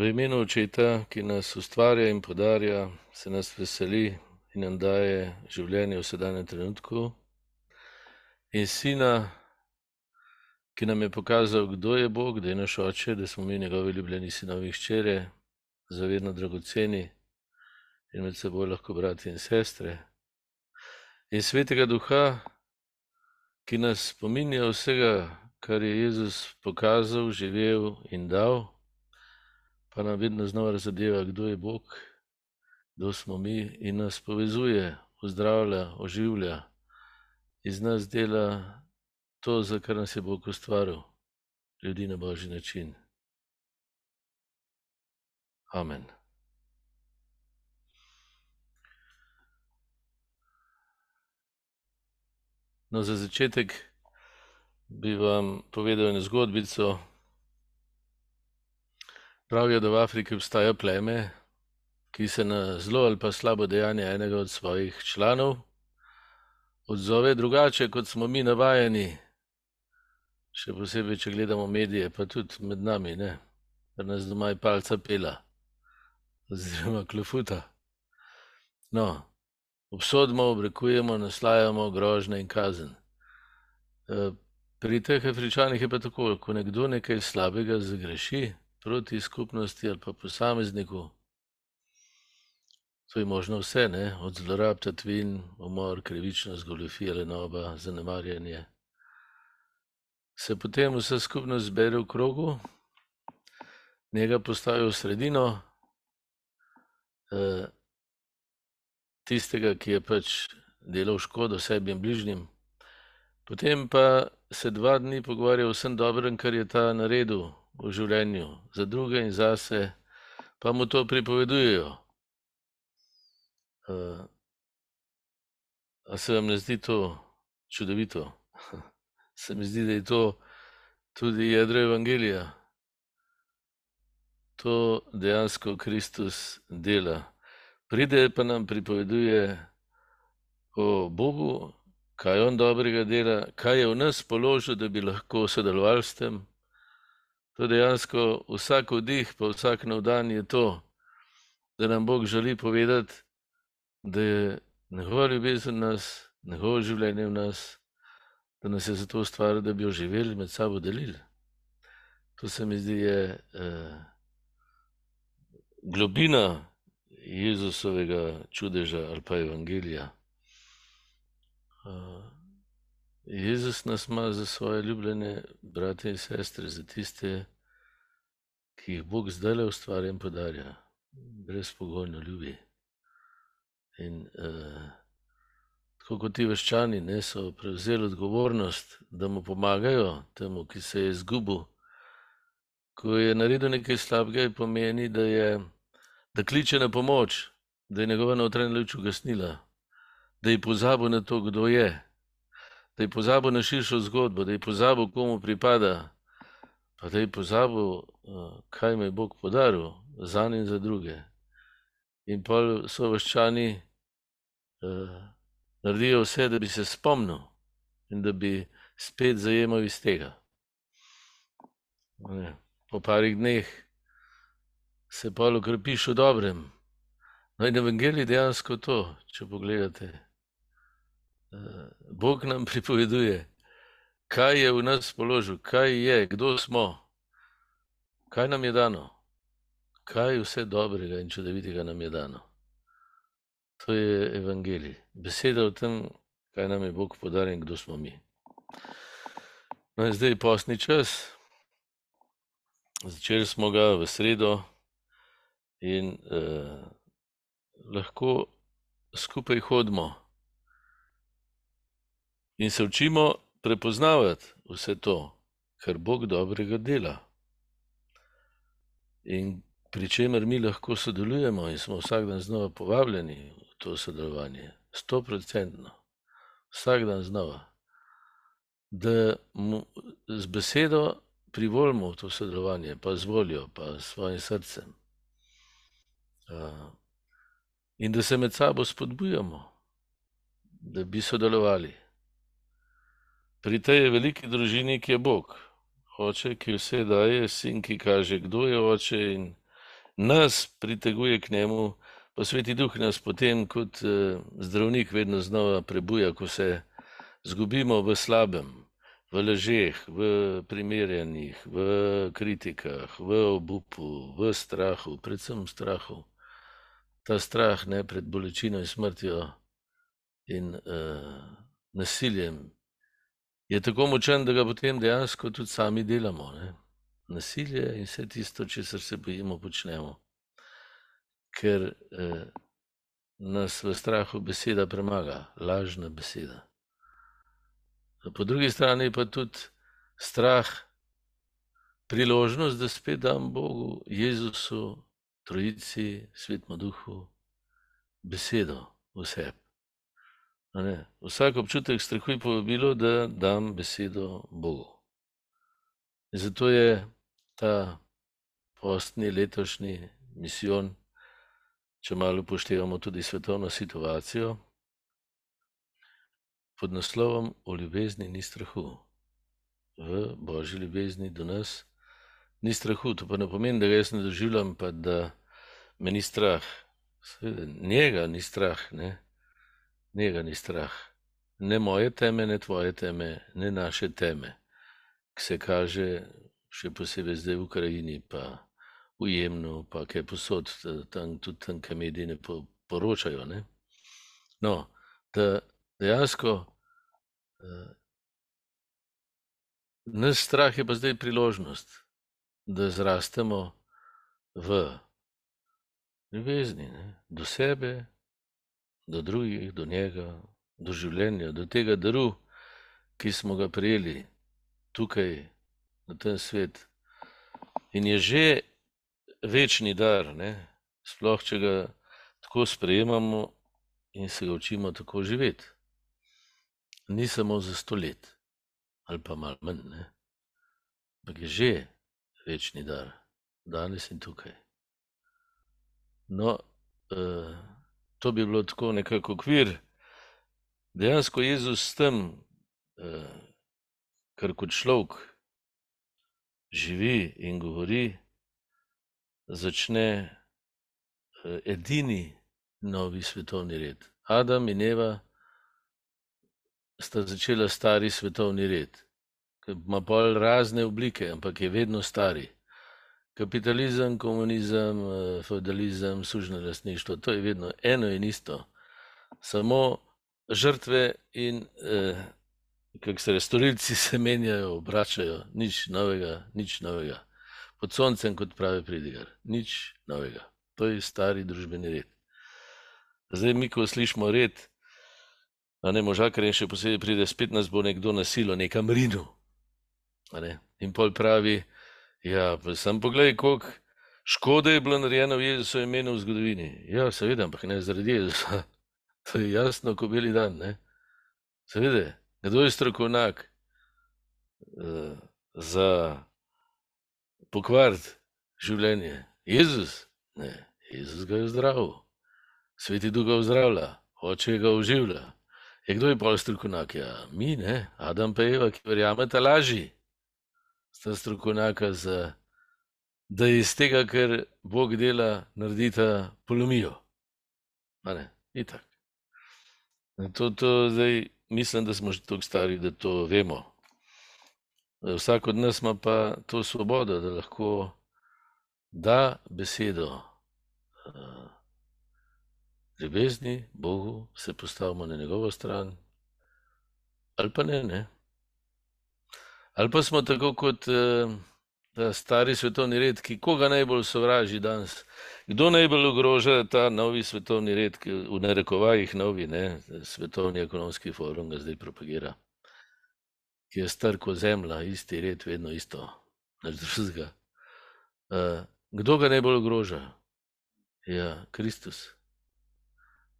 V imenu očeta, ki nas ustvarja in podarja, se nas veseli in nam daje življenje v sedanjem trenutku, in sina, ki nam je pokazal, kdo je Bog, da je naš oče, da smo mi njegovi ljubljeni sinovi ščere, zavedno dragoceni in med seboj lahko brati in sestre. In svetega duha, ki nas spominja vsega, kar je Jezus pokazal, živel in dal pa nam vedno znova razodeva, kdo je Bog, kdo smo mi in nas povezuje, ozdravlja, oživlja, iz nas dela to, za kar nas je Bog ustvaril, ljudi na božji način. Amen. No, za začetek bi vam povedal eno zgodbico, Pravijo, da v Afriki obstaja pleme, ki se na zelo ali pa slabo dejanje enega od svojih članov odzove drugače, kot smo mi navajeni. Še posebej, če gledamo medije, pa tudi med nami, ne, ker nas doma je palca pela, oziroma klofuta. No, obsodimo, obrekujemo, naslajamo grožne in kazen. E, pri teh afričanih je pa tako, ko nekdo nekaj slabega zagreši, proti skupnosti ali pa posamezniku. To je možno vse, ne? od zlorab, tatvin, umor, krivičnost, goljofija, lenoba, zanemarjanje. Se potem vse skupno zbere v krogu, njega postavijo v sredino, eh, tistega, ki je pač delal škodo sebi in bližnjim, potem pa se dva dni pogovarja o vsem dobrem, kar je ta naredil, v življenju, za druge in zase, pa mu to pripovedujejo. Uh, a se vam ne zdi to čudovito? Se mi zdi, da je to tudi jedro evangelija. To dejansko Kristus dela. Pride pa nam pripoveduje o Bogu, kaj on dobrega dela, kaj je v nas položil, da bi lahko sodelovali s tem. To dejansko vsak vdih, pa vsak nov dan je to, da nam Bog želi povedati, da je njegova ljubezen v nas, njegovo življenje v nas, da nas je zato ustvaril, da bi jo živeli med sabo delili. To se mi zdi je eh, globina Jezusovega čudeža ali pa evangelija. Uh, Jezus nas ima za svoje ljubljene brate in sestre, za tiste, ki jih Bog zdaj le ustvarja in podarja, brezpogojno ljubi. In uh, tako kot ti veščani ne, so prevzeli odgovornost, da mu pomagajo, temu, ki se je izgubil. Ko je naredil nekaj slabega, pomeni, da, je, da kliče na pomoč, da je njegova notranja luč ugasnila, da je pozabil na to, kdo je da je pozabil na širšo zgodbo, da je pozabil, komu pripada, pa da je pozabil, eh, kaj mu je Bog podaril za njim in za druge. In pa so vaščani uh, naredijo vse, da bi se spomnil in da bi spet zajemal iz tega. Ne, po parih dneh se pa ukrepiš v dobrem. No, in evangelij dejansko to, če pogledate. Bog nam pripoveduje, kaj je v nas položil, kaj je, kdo smo, kaj nam je dano, kaj vse dobrega in čudovitega nam je dano. To je evangelij, beseda o tem, kaj nam je Bog podaril in kdo smo mi. No, zdaj je posni čas, začeli smo ga v sredo in eh, lahko skupaj hodimo in se učimo prepoznavati vse to, kar Bog dobrega dela. In pri čemer mi lahko sodelujemo in smo vsak dan znova povabljeni v to sodelovanje, sto procentno, vsak dan znova, da mu z besedo privolimo v to sodelovanje, pa z voljo, pa s svojim srcem. In da se med sabo spodbujamo, da bi sodelovali. Pri tej veliki družini, ki je Bog, oče, ki vse daje, sin, ki kaže, kdo je oče in nas priteguje k njemu, pa sveti duh nas potem kot eh, zdravnik vedno znova prebuja, ko se zgubimo v slabem, v ležeh, v primerjanjih, v kritikah, v obupu, v strahu, predvsem strahu. Ta strah ne pred bolečino in smrtjo in uh, nasiljem je tako močen, da ga potem dejansko tudi sami delamo. Ne? Nasilje in vse tisto, česar se bojimo, počnemo. Ker eh, nas v strahu beseda premaga, lažna beseda. Po drugi strani pa tudi strah, priložnost, da spet dam Bogu, Jezusu, Trojici, Svetmu Duhu, besedo vse. Vsak občutek strahu je povabilo, da dam besedo Bogu. In zato je ta postni letošnji misijon, če malo upoštevamo tudi svetovno situacijo, pod naslovom O ljubezni ni strahu. V božji ljubezni do nas ni strahu. To pa ne pomeni, da ga jaz ne doživljam, pa da me ni strah. Seveda, njega ni strah, ne? Njega ni strah. Ne moje teme, ne tvoje teme, ne naše teme, ki se kaže še posebej zdaj v Ukrajini, pa v Jemnu, pa kaj posod, tam, tudi tam, kaj mediji ne poročajo. Ne? No, da dejansko uh, naš strah je pa zdaj priložnost, da zrastemo v ljubezni ne? do sebe, do drugih, do njega, do življenja, do tega daru, ki smo ga prijeli tukaj na tem svetu. In je že večni dar, ne? sploh če ga tako sprejemamo in se ga učimo tako živeti ni samo za sto let, ali pa malo manj, ampak je že večni dar, danes in tukaj. No, uh, to bi bilo tako nekako okvir. Dejansko Jezus s tem, uh, kar kot človek živi in govori, začne uh, edini novi svetovni red. Adam in Eva sta začela stari svetovni red, ki ima pol razne oblike, ampak je vedno stari. Kapitalizem, komunizem, eh, feudalizem, sužno lastništvo, to je vedno eno in isto. Samo žrtve in eh, kako se restorilci se menjajo, obračajo, nič novega, nič novega. Pod soncem, kot pravi pridigar, nič novega. To je stari družbeni red. Zdaj, mi, ko slišimo red, A ne možakar in še posebej pride, spet nas bo nekdo nasilo, nekam rinu. Ne? In pol pravi, ja, pa sem pogledaj, koliko škode je bilo narejeno v Jezusu imenu v zgodovini. Ja, seveda, ampak ne zaradi Jezusa. To je jasno, ko bili dan, ne? Seveda, kdo je strokovnjak uh, za pokvart življenje? Jezus? Ne, Jezus ga je zdravil. Sveti duh ga zdravlja, oče ga oživlja. Je kdo je pol strokovnjak? Ja, mi, ne, Adam pa Eva, ki verjamete, laži. Sta strokovnjaka za, da iz tega, ker Bog dela, naredita polomijo. Ne, ni tako. To, to zdaj mislim, da smo že tako stari, da to vemo. Vsak od nas ima pa to svobodo, da lahko da besedo. Uh, ljubezni, Bogu, se postavimo na njegovo stran, ali pa ne. ne. Ali pa smo tako kot eh, stari svetovni red, ki koga najbolj sovraži danes. Kdo najbolj ogroža ta novi svetovni red, ki v narekovajih novi, ne, svetovni ekonomski forum ga zdaj propagira, ki je star kot zemlja, isti red, vedno isto, nič drugega. Uh, kdo ga najbolj ogroža? Ja, Kristus.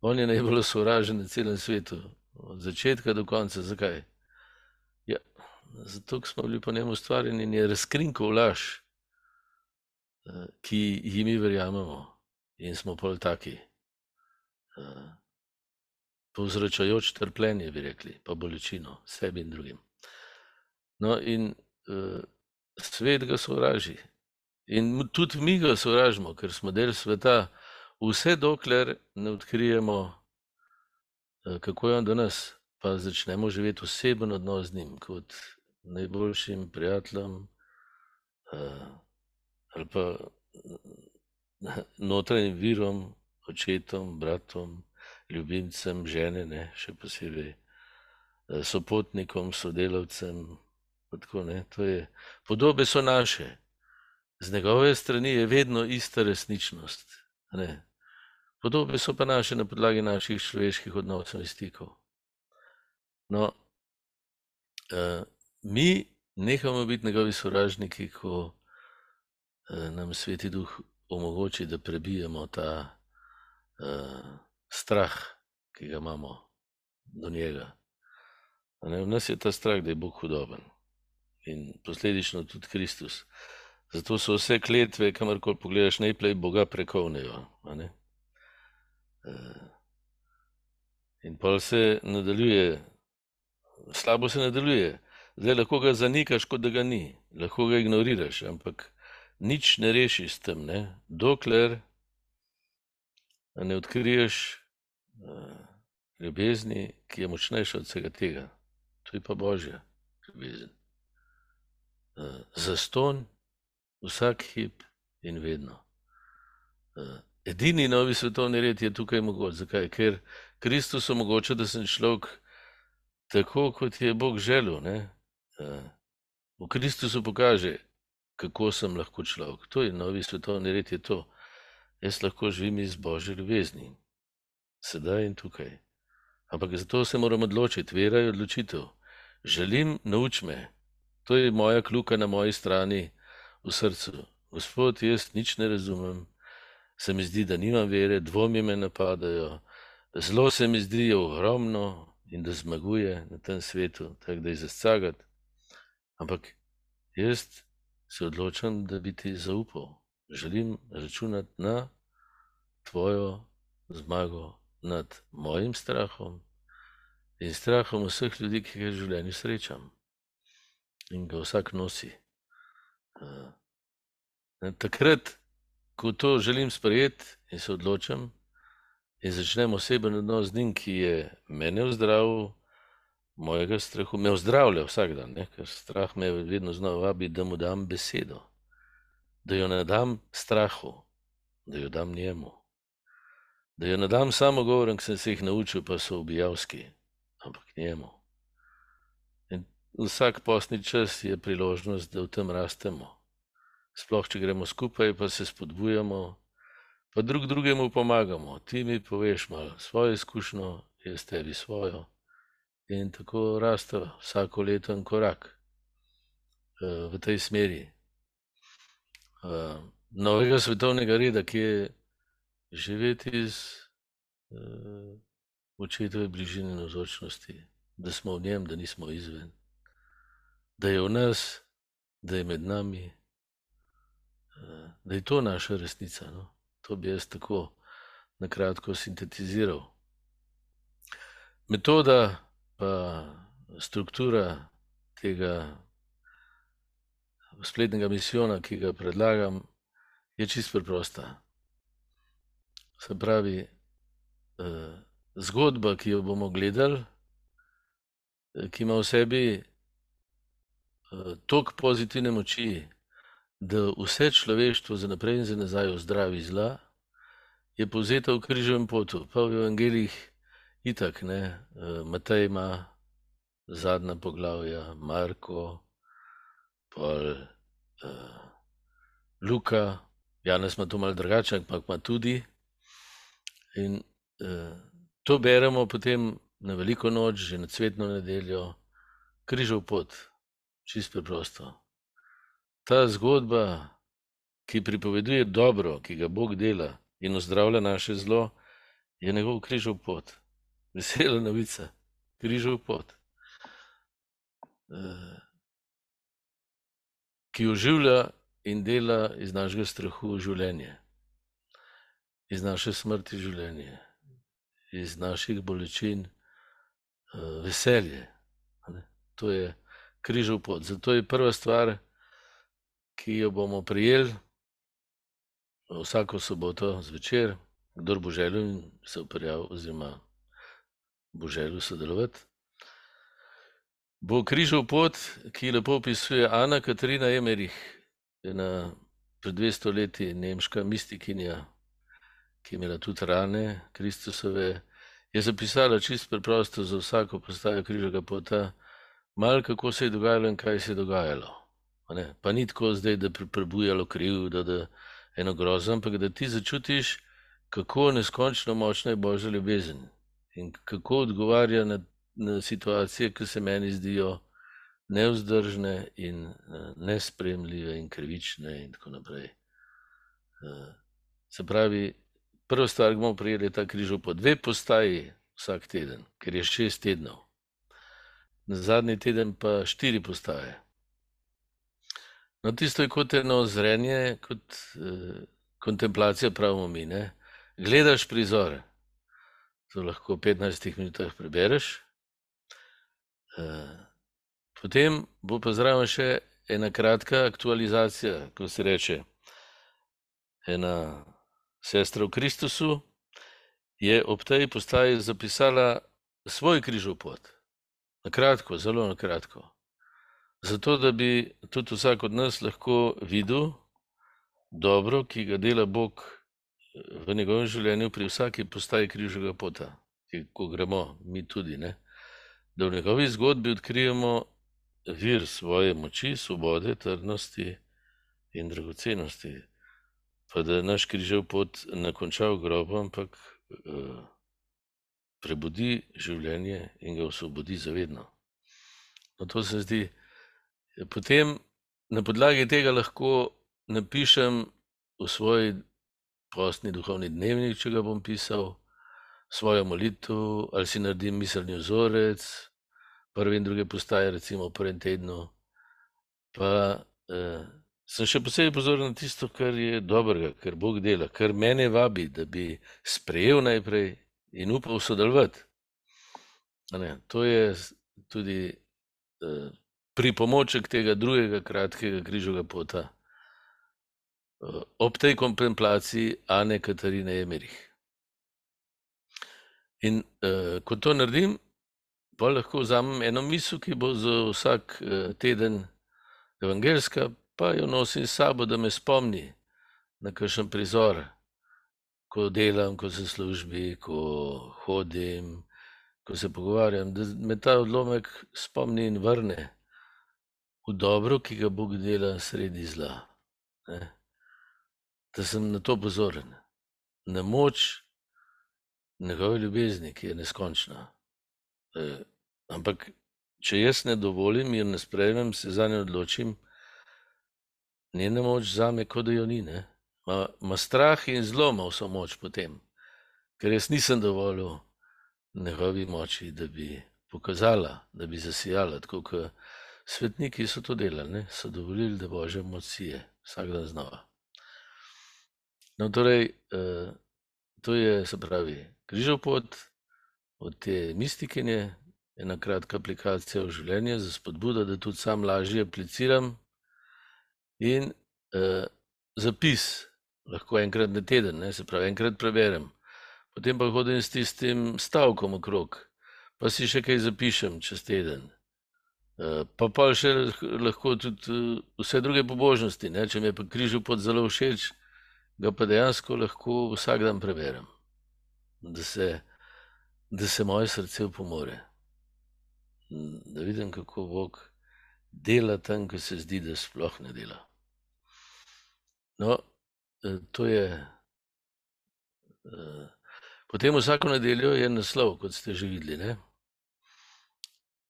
On je najbolj sovražen na celem svetu, od začetka do konca. Zakaj? Zato smo bili po njemu ustvarjeni in je razkrinkal laž, eh, ki jim mi verjamemo in smo pol taki. Eh, povzročajoč trpljenje, bi rekli, pa bolečino sebi in drugim. No, in uh, svet ga sovraži In tudi mi ga sovražimo, ker smo del sveta, vse dokler ne odkrijemo, eh, kako je on do nas, pa začnemo živeti oseben odnos z njim, kot najboljšim prijateljem eh, ali pa notranjim virom, očetom, bratom, ljubimcem, žene, ne, še posebej eh, sopotnikom, sodelavcem. Tako, ne, je, podobe so naše, z njegove strani je vedno ista resničnost. Ne. Podobe so pa naše na podlagi naših človeških odnosov in stikov. No, uh, mi nehamo biti njegovi sovražniki, ko uh, nam sveti duh omogoči, da prebijemo ta uh, strah, ki ga imamo do njega. Ne, v nas je ta strah, da je Bog hudoben in posledično tudi Kristus. Zato so vse kletve, kamorkoli pogledaš, najprej Boga prekovnejo. Eh, in pa se nadaljuje, slabo se nadaljuje. Zdaj lahko ga zanikaš, kot da ga ni, lahko ga ignoriraš, ampak nič ne rešiš s tem, ne? dokler ne odkriješ uh, ljubezni, ki je močnejša od vsega tega. To je pa božja ljubezen. Uh, zaston vsak hip in vedno. Eh, edini novi svetovni red je tukaj mogoč. Zakaj? Ker Kristus omogoča, da sem človek tako, kot je Bog želel. Ne? V Kristusu pokaže, kako sem lahko človek. To je novi svetovni red, je to. Jaz lahko živim iz Božje ljubezni, sedaj in tukaj. Ampak zato se moram odločiti, vera je odločitev. Želim, nauč me. To je moja kljuka na moji strani v srcu. Gospod, jaz nič ne razumem, se mi zdi, da nimam vere, dvomi me napadajo, zelo se mi zdi, da je ogromno in da zmaguje na tem svetu, tako da je zascagati. Ampak jaz se odločam, da bi ti zaupal. Želim računati na tvojo zmago nad mojim strahom in strahom vseh ljudi, ki jih v življenju srečam in ga vsak nosi. Takrat, ko to želim sprejeti in se odločam, in začnem oseben odnos z njim, ki je mene vzdravil, mojega strahu, me vzdravlja vsak dan, ne? ker strah me vedno znova vabi, da mu dam besedo, da jo ne dam strahu, da jo dam njemu. Da jo ne dam samo govorom, ki sem se jih naučil, pa so ubijavski, ampak njemu. Vsak postni čas je priložnost, da v tem rastemo. Sploh, če gremo skupaj, pa se spodbujamo, pa drug drugemu pomagamo. Ti mi poveš malo svojo izkušnjo, jaz tebi svojo. In tako raste vsako leto en korak uh, v tej smeri. Uh, novega svetovnega reda, ki je živeti iz uh, očetove bližine in ozočnosti, da smo v njem, da nismo izven da je v nas, da je med nami, eh, da je to naša resnica. No? To bi jaz tako na kratko sintetiziral. Metoda, pa struktura tega spletnega misijona, ki ga predlagam, je čist preprosta. Se pravi, eh, zgodba, ki jo bomo gledali, eh, ki ima v sebi toliko pozitivne moči, da vse človeštvo za naprej in za nazaj ozdravi zla, je povzeta v križovem potu. Pa v evangelijih itak, ne, Matej ima zadnja poglavja, Marko, pol uh, Luka, Janes ima to mal drugače, ampak ima tudi. In uh, to beremo potem na veliko noč, že na cvetno nedeljo, križov pot. Čisto preprosto. Ta zgodba, ki pripoveduje dobro, ki ga Bog dela in ozdravlja naše zlo, je njegov križov pot. Vesela novica, križov pot, eh, ki oživlja in dela iz našega strahu življenje, iz naše smrti življenje, iz naših bolečin eh, veselje. To je križov pot. Zato je prva stvar, ki jo bomo prijeli, vsako soboto zvečer, kdor bo želel se uprjal oziroma bo želel sodelovati. Bo križal pot, ki lepo opisuje Ana Katarina Emerich, ena pred 200 leti nemška mistikinja, ki je imela tudi rane Kristusove, je zapisala čisto preprosto za vsako postajo križega pota, malo kako se je dogajalo in kaj se je dogajalo. Pa ni tako zdaj, da bi prebujalo krivdo, da eno grozno, ampak da ti začutiš, kako neskončno močna je božja ljubezen in kako odgovarja na, na situacije, ki se meni zdijo nevzdržne in uh, nespremljive in krivične in tako naprej. Uh, se pravi, prva stvar, ki bomo prijeli, je ta križov po dve postaji vsak teden, ker je šest tednov. Na zadnji teden pa štiri postaje. No, tisto je kot eno zrenje, kot eh, kontemplacija, pravimo mi. Ne? Gledaš prizore, to lahko v 15 minutah prebereš. Eh, potem bo pa zraven še ena kratka aktualizacija, ko se reče. Ena sestra v Kristusu je ob tej postaji zapisala svoj križov pot. Na kratko, zelo na kratko. Zato, da bi tudi vsak od nas lahko videl dobro, ki ga dela Bog v njegovem življenju, pri vsaki postaji križnega pota, ko gremo, mi tudi. Ne? Da v njegovi zgodbi odkrijemo vir svoje moči, svobode, trdnosti in dragocenosti. Pa da naš križev pot ne konča v grobu, ampak uh, prebudi življenje in ga osvobodi zavedno. No, to se zdi. Ja, potem na podlagi tega lahko napišem v svoj postni duhovni dnevnik, če ga bom pisal, svojo molitev, ali si naredim miselni vzorec, prve in druge postaje, recimo v prvem tednu. Pa eh, sem še posebej pozoren na tisto, kar je dobrega, kar Bog dela, kar mene vabi, da bi sprejel najprej in upal sodelovati. To je tudi eh, pripomoček tega drugega kratkega križovega pota. Eh, ob tej kontemplaciji Ane Katarine Emerich. In uh, ko to naredim, pa lahko vzamem eno misel, ki bo za vsak uh, teden evangelska, pa jo nosim s sabo, da me spomni na kakšen prizor, ko delam, ko sem v službi, ko hodim, ko se pogovarjam, da me ta odlomek spomni in vrne v dobro, ki ga Bog dela sredi zla. Ne? Da sem na to pozoren, na moč njegove ljubezni, ki je neskončna. E, ampak, če jaz ne dovolim in ne sprejmem, se za njo odločim, njena moč za me, kot da jo ni. Ma, ma strah in zelo ima vso moč potem, ker jaz nisem dovolil njegovi moči, da bi pokazala, da bi zasijala, tako kot Svetniki so to delali, ne? so dovolili, da božje moči je vsak dan znova. No, torej, eh, to je, se pravi, križal pot od te mistikinje, ena kratka aplikacija v življenje za spodbudo, da tudi sam lažje apliciram in eh, zapis, lahko enkrat na teden, ne? se pravi, enkrat preberem, potem pa hodim s tistim stavkom okrog, pa si še kaj zapišem čez teden. Eh, pa pa še lahko tudi eh, vse druge pobožnosti. Ne? Če mi je pa križal pod zelo všeč, ga pa dejansko lahko vsak dan preberem, da se, da se moje srce upomore. Da vidim, kako Bog dela tam, ko se zdi, da sploh ne dela. No, eh, to je. Potem vsako nedeljo je naslov, kot ste že videli. Ne?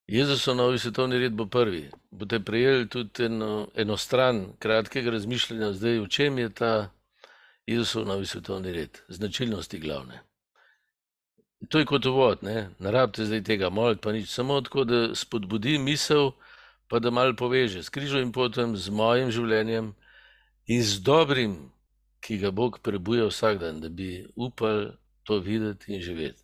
Jezusov novi svetovni red bo prvi. Boste prejeli tudi eno, eno stran kratkega razmišljanja, zdaj v čem je ta Jezusov novi svetovni red, značilnosti glavne. To je kot uvod, ne, narabite zdaj tega moliti, pa nič, samo tako, da spodbudi misel, pa da mal poveže s križovim potem, z mojim življenjem in z dobrim, ki ga Bog prebuja vsak dan, da bi upal to videti in živeti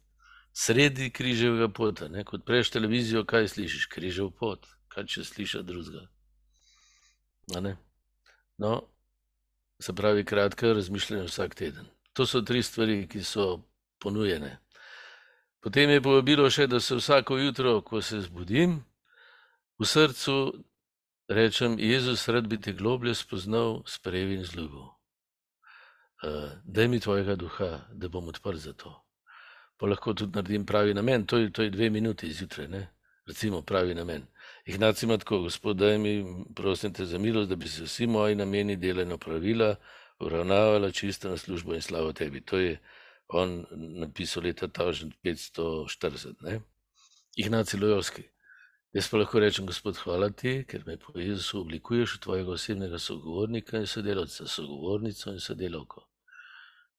sredi križevega pota. Ne? Kot prejš televizijo, kaj slišiš? Križev pot, kaj če slišiš drugega. No, se pravi kratka razmišljanja vsak teden. To so tri stvari, ki so ponujene. Potem je povabilo še, da se vsako jutro, ko se zbudim, v srcu rečem, Jezus, rad bi te globlje spoznal, sprejel in zljubil. Uh, daj mi tvojega duha, da bom odprt za to. Pa lahko tudi naredim pravi namen, to je, to je dve minuti zjutraj, ne? Recimo pravi namen. Ignac ima tako, gospod, daj mi, prosim te za milost, da bi se vsi moji nameni deleno pravila uravnavala čisto na službo in slavo tebi. To je on napisal leta 1540. Ignac Lojovski. Jaz pa lahko rečem, gospod, hvala ti, ker me po Jezusu oblikuješ v tvojega osebnega sogovornika in sodelavca, sogovornico in sodelavko.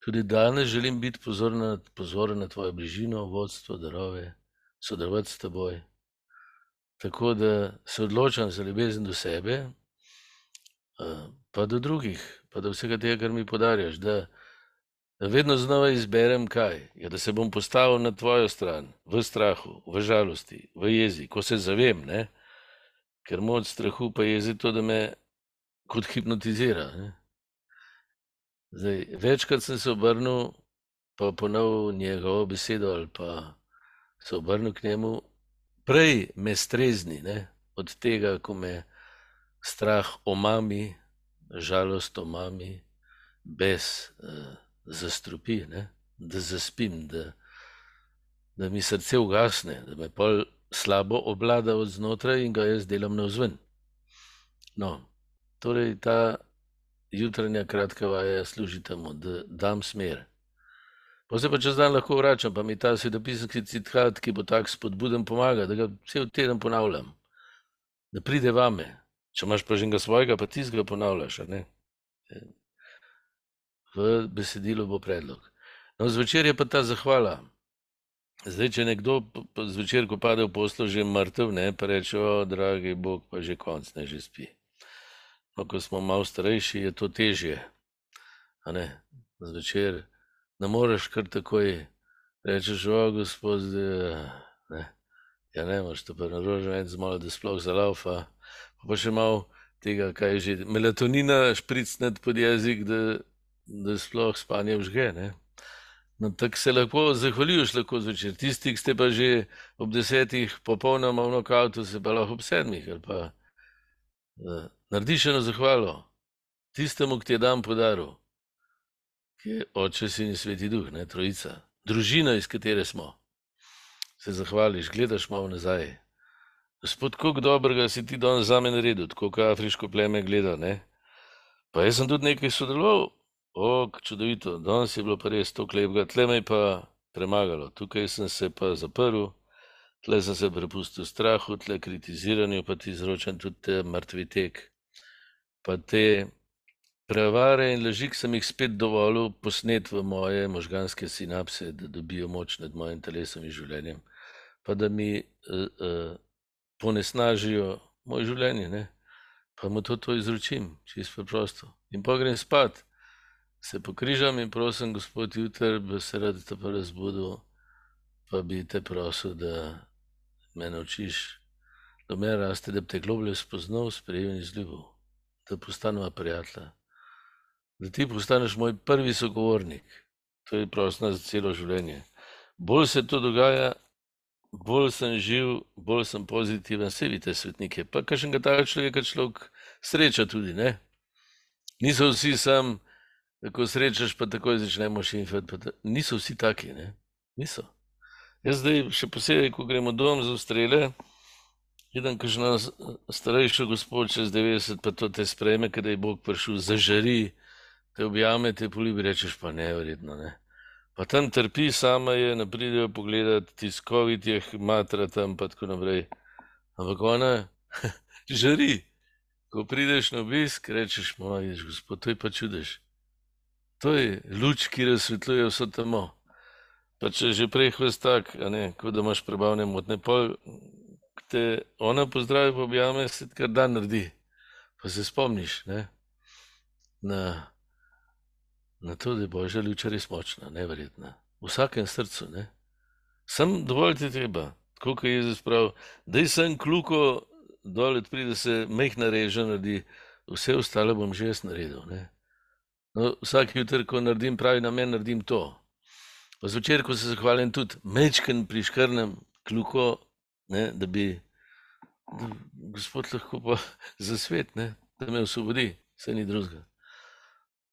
Tudi danes želim biti pozoren, pozoren na tvojo bližino, vodstvo, darove, sodelovati s teboj. Tako da se odločam za ljubezen do sebe, pa do drugih, pa do vsega tega, kar mi podarjaš. Da, da vedno znova izberem kaj. Ja, da se bom postavil na tvojo stran, v strahu, v žalosti, v jezi, ko se zavem, ne? ker moč strahu pa jezi to, da me kot hipnotizira. Ne? Zdaj, večkrat sem se obrnil, pa ponovil njegovo besedo ali pa se obrnil k njemu, prej me strezni ne? od tega, ko me strah omami, žalost omami, bes. Uh, zastrupi, ne? da zaspim, da, da mi srce ugasne, da me pol slabo oblada od znotraj in ga jaz delam na vzven. No, torej ta jutranja kratka vaja služi temu, da dam smer. Pa se pa čez dan lahko vračam, pa mi ta svedopisanski citat, ki bo tak spodbuden, pomaga, da ga cel teden ponavljam, da pride vame. Če imaš pa že ga svojega, pa ti ga ponavljaš. V besedilu bo predlog. No, zvečer je pa ta zahvala. Zdaj, če nekdo zvečer, ko pade v poslo, že mrtev, ne, pa reče, o, dragi Bog, pa že konc, ne, že spi. No, ko smo malo starejši, je to težje. Zvečer ne moreš kar takoj rečeš, o, gospod, ne, ja ne, moš to pa narožen med zmalo, da sploh zalaufa, pa, pa še malo tega, kaj je že, melatonina špricnet pod jezik, da da sploh spanje vžge. Ne? No, tako se lahko zahvaljuješ, lahko zvečer. Tisti, ki ste pa že ob desetih, popolnoma v nokautu, se pa lahko ob sedmih. Pa, uh, narediš eno zahvalo tistemu, ki ti je dan podaril, je oče, sin in sveti duh, ne, trojica, družina, iz katere smo. Se zahvališ, gledaš malo nazaj. Gospod, kako dobrega si ti danes za me naredil, tako kot afriško pleme gleda. Ne? Pa jaz sem tudi nekaj sodeloval O, čudovito, danes je bilo pa res to klepega, tle me je pa premagalo, tukaj sem se pa zaprl, tle sem se prepustil strahu, tle kritiziranju, pa ti izročam tudi te mrtvi tek. Pa te prevare in laži, ki sem jih spet dovolil posnet v moje možganske sinapse, da dobijo moč nad mojim telesom in življenjem, pa da mi uh, uh, ponesnažijo moje življenje, ne? pa mu to, to izročim, čisto preprosto. In pa grem spat se pokrižam in prosim, gospod Jutr, bi se rad te pa razbudil, pa bi te prosil, da me naučiš, da me raste, da bi te globlje spoznal, sprejel in izljubil, da postaneva prijatelja, da ti postaneš moj prvi sogovornik. To je prosim za celo življenje. Bolj se to dogaja, bolj sem živ, bolj sem pozitiven, vse vidite svetnike. Pa kakšnega takega človeka človek sreča tudi, ne? Niso vsi sam, Ko srečaš, pa takoj začnemo šimfati. Niso vsi taki, ne? niso. Jaz zdaj, še posebej, ko gremo dom za ustrele, vidim, kaj že nas starejši gospod čez 90, pa to te spreme, kada je Bog prišel, zažari, te objame, te polibi, rečeš pa neverjetno. Ne? Pa tam trpi, sama je, ne pridejo pogledati tiskovit, je matra tam, pa tako naprej. Ampak ona žari. Ko prideš na obisk, rečeš, moj, gospod, to je pa čudež. To je luč, ki razsvetljuje vse temo. Pa če že prej hvest tak, ne, kot da imaš prebavne motne, pol, te ona pozdravi, pa objame, se kar dan naredi. Pa se spomniš, ne, na, na to, da je božja luč res močna, neverjetna. V vsakem srcu, ne. Sem dovolj ti treba, tako kot je Jezus prav, da sem kluko dol, pride se mehna reža, naredi, vse ostale bom že jaz naredil, ne. No, vsak jutr, ko naredim pravi namen, naredim to. Zvečer, ko se zahvalim tudi mečken priškrnem kluko, ne, da bi da gospod lahko pa za svet, ne, da me osvobodi, vse ni drugega.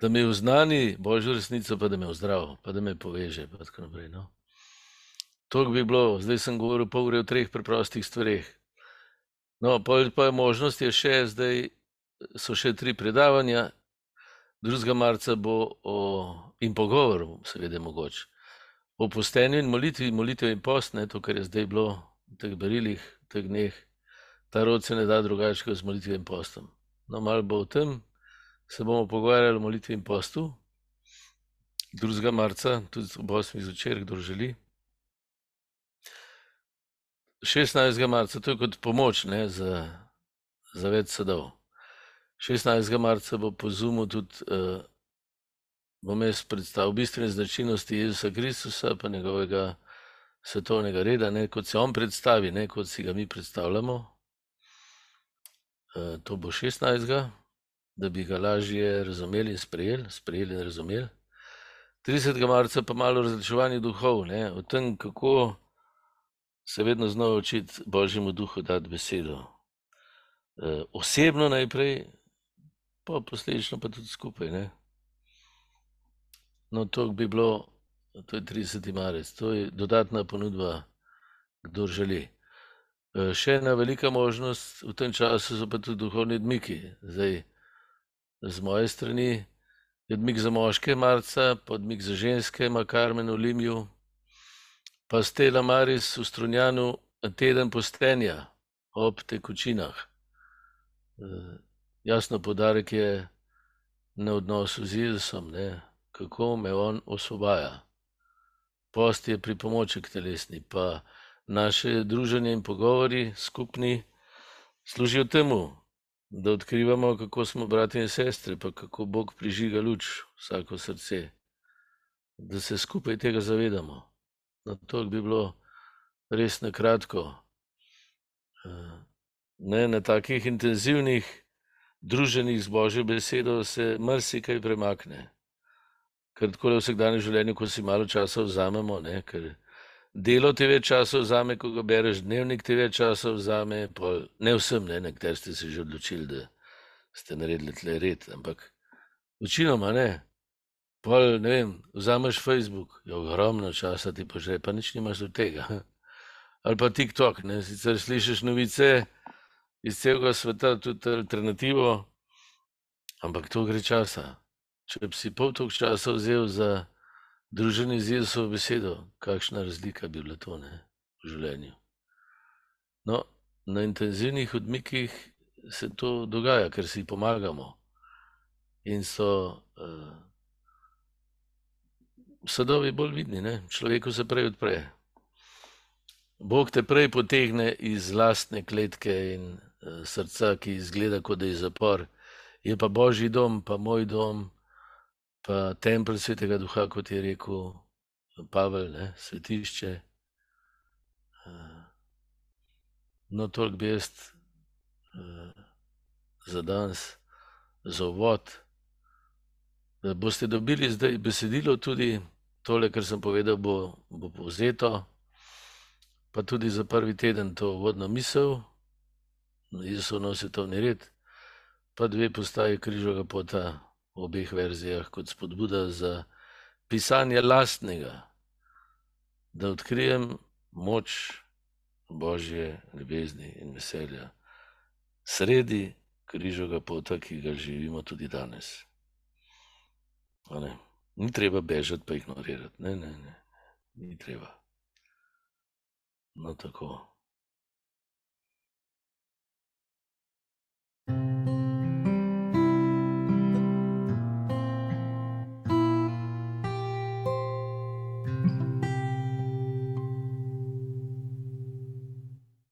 Da me vznani božjo resnico, pa da me vzdrav, pa da me poveže. Tako naprej, no. To bi bilo, zdaj sem govoril pol ure o treh preprostih stvareh. No, pa, pa možnost je še, zdaj so še tri predavanja, 2. marca bo o, in pogovor, seveda mogoče, o postenju in molitvi, molitvi in post, ne, to, kar je zdaj bilo v teh berilih, v teh dneh, ta rod se ne da drugače kot z molitvijo in postom. No, malo bo o tem, se bomo pogovarjali o molitvi in postu, 2. marca, tudi ob 8. zvečer, kdo želi. 16. marca, to je kot pomoč ne, za, za več sadov. 16. marca bo po Zumu tudi uh, bom jaz predstavil bistvene značilnosti Jezusa Kristusa, pa njegovega svetovnega reda, ne, kot se on predstavi, ne, kot si ga mi predstavljamo. Uh, to bo 16. da bi ga lažje razumeli in sprejeli, sprejeli in razumeli. 30. marca pa malo različevanje duhov, ne, o tem, kako se vedno znova učiti Božjemu duhu dati besedo. Uh, osebno najprej, pa posledično pa tudi skupaj. Ne. No, to bi bilo, to je 30. marec, to je dodatna ponudba, kdo želi. E, še ena velika možnost v tem času so pa tudi duhovni odmiki. Zdaj, z moje strani je odmik za moške marca, pa odmik za ženske, Makarmen v Limju, pa Stela Maris v Strunjanu, teden postenja ob tekočinah. E, jasno, podarek je na odnosu z Jezusom, ne, kako me on osvobaja. Post je pri pomoči k telesni, pa naše druženje in pogovori skupni služijo temu, da odkrivamo, kako smo brati in sestre, pa kako Bog prižiga luč vsako srce, da se skupaj tega zavedamo. Na to bi bilo res na kratko. Ne, na takih intenzivnih druženjih z Božjo besedo se marsikaj premakne ker tako je v vsakdanjem življenju, ko si malo časa vzamemo, ne, ker delo ti več časa vzame, ko ga bereš, dnevnik ti več časa vzame, pol, ne vsem, ne, nekateri ste se že odločili, da ste naredili tle red, ampak večinoma ne. Pol, ne vem, vzameš Facebook, je ogromno časa ti požre, pa nič nimaš od tega. Ali pa TikTok, ne, sicer slišiš novice iz celega sveta, tudi alternativo, ampak to gre časa. Če bi si pol toliko časa vzel za druženje z Jezusovo besedo, kakšna razlika bi bila to ne, v življenju. No, na intenzivnih odmikih se to dogaja, ker si pomagamo in so uh, sadovi bolj vidni, ne? človeku se prej odpre. Bog te prej potegne iz lastne kletke in uh, srca, ki izgleda, kot da je zapor, je pa božji dom, pa moj dom pa tempelj svetega duha, kot je rekel Pavel, ne, svetišče. Eh, no, toliko bi jaz uh, za danes, za uvod. Boste dobili zdaj besedilo, tudi tole, kar sem povedal, bo, bo povzeto, pa tudi za prvi teden to vodno misel, Jezus v svetovni red, pa dve postaje križovega pota v obeh verzijah kot spodbuda za pisanje lastnega, da odkrijem moč Božje ljubezni in veselja sredi križoga pota, ki ga živimo tudi danes. Ni treba bežati, pa ignorirati. Ne, ne, ne, ni treba. No, tako. thank you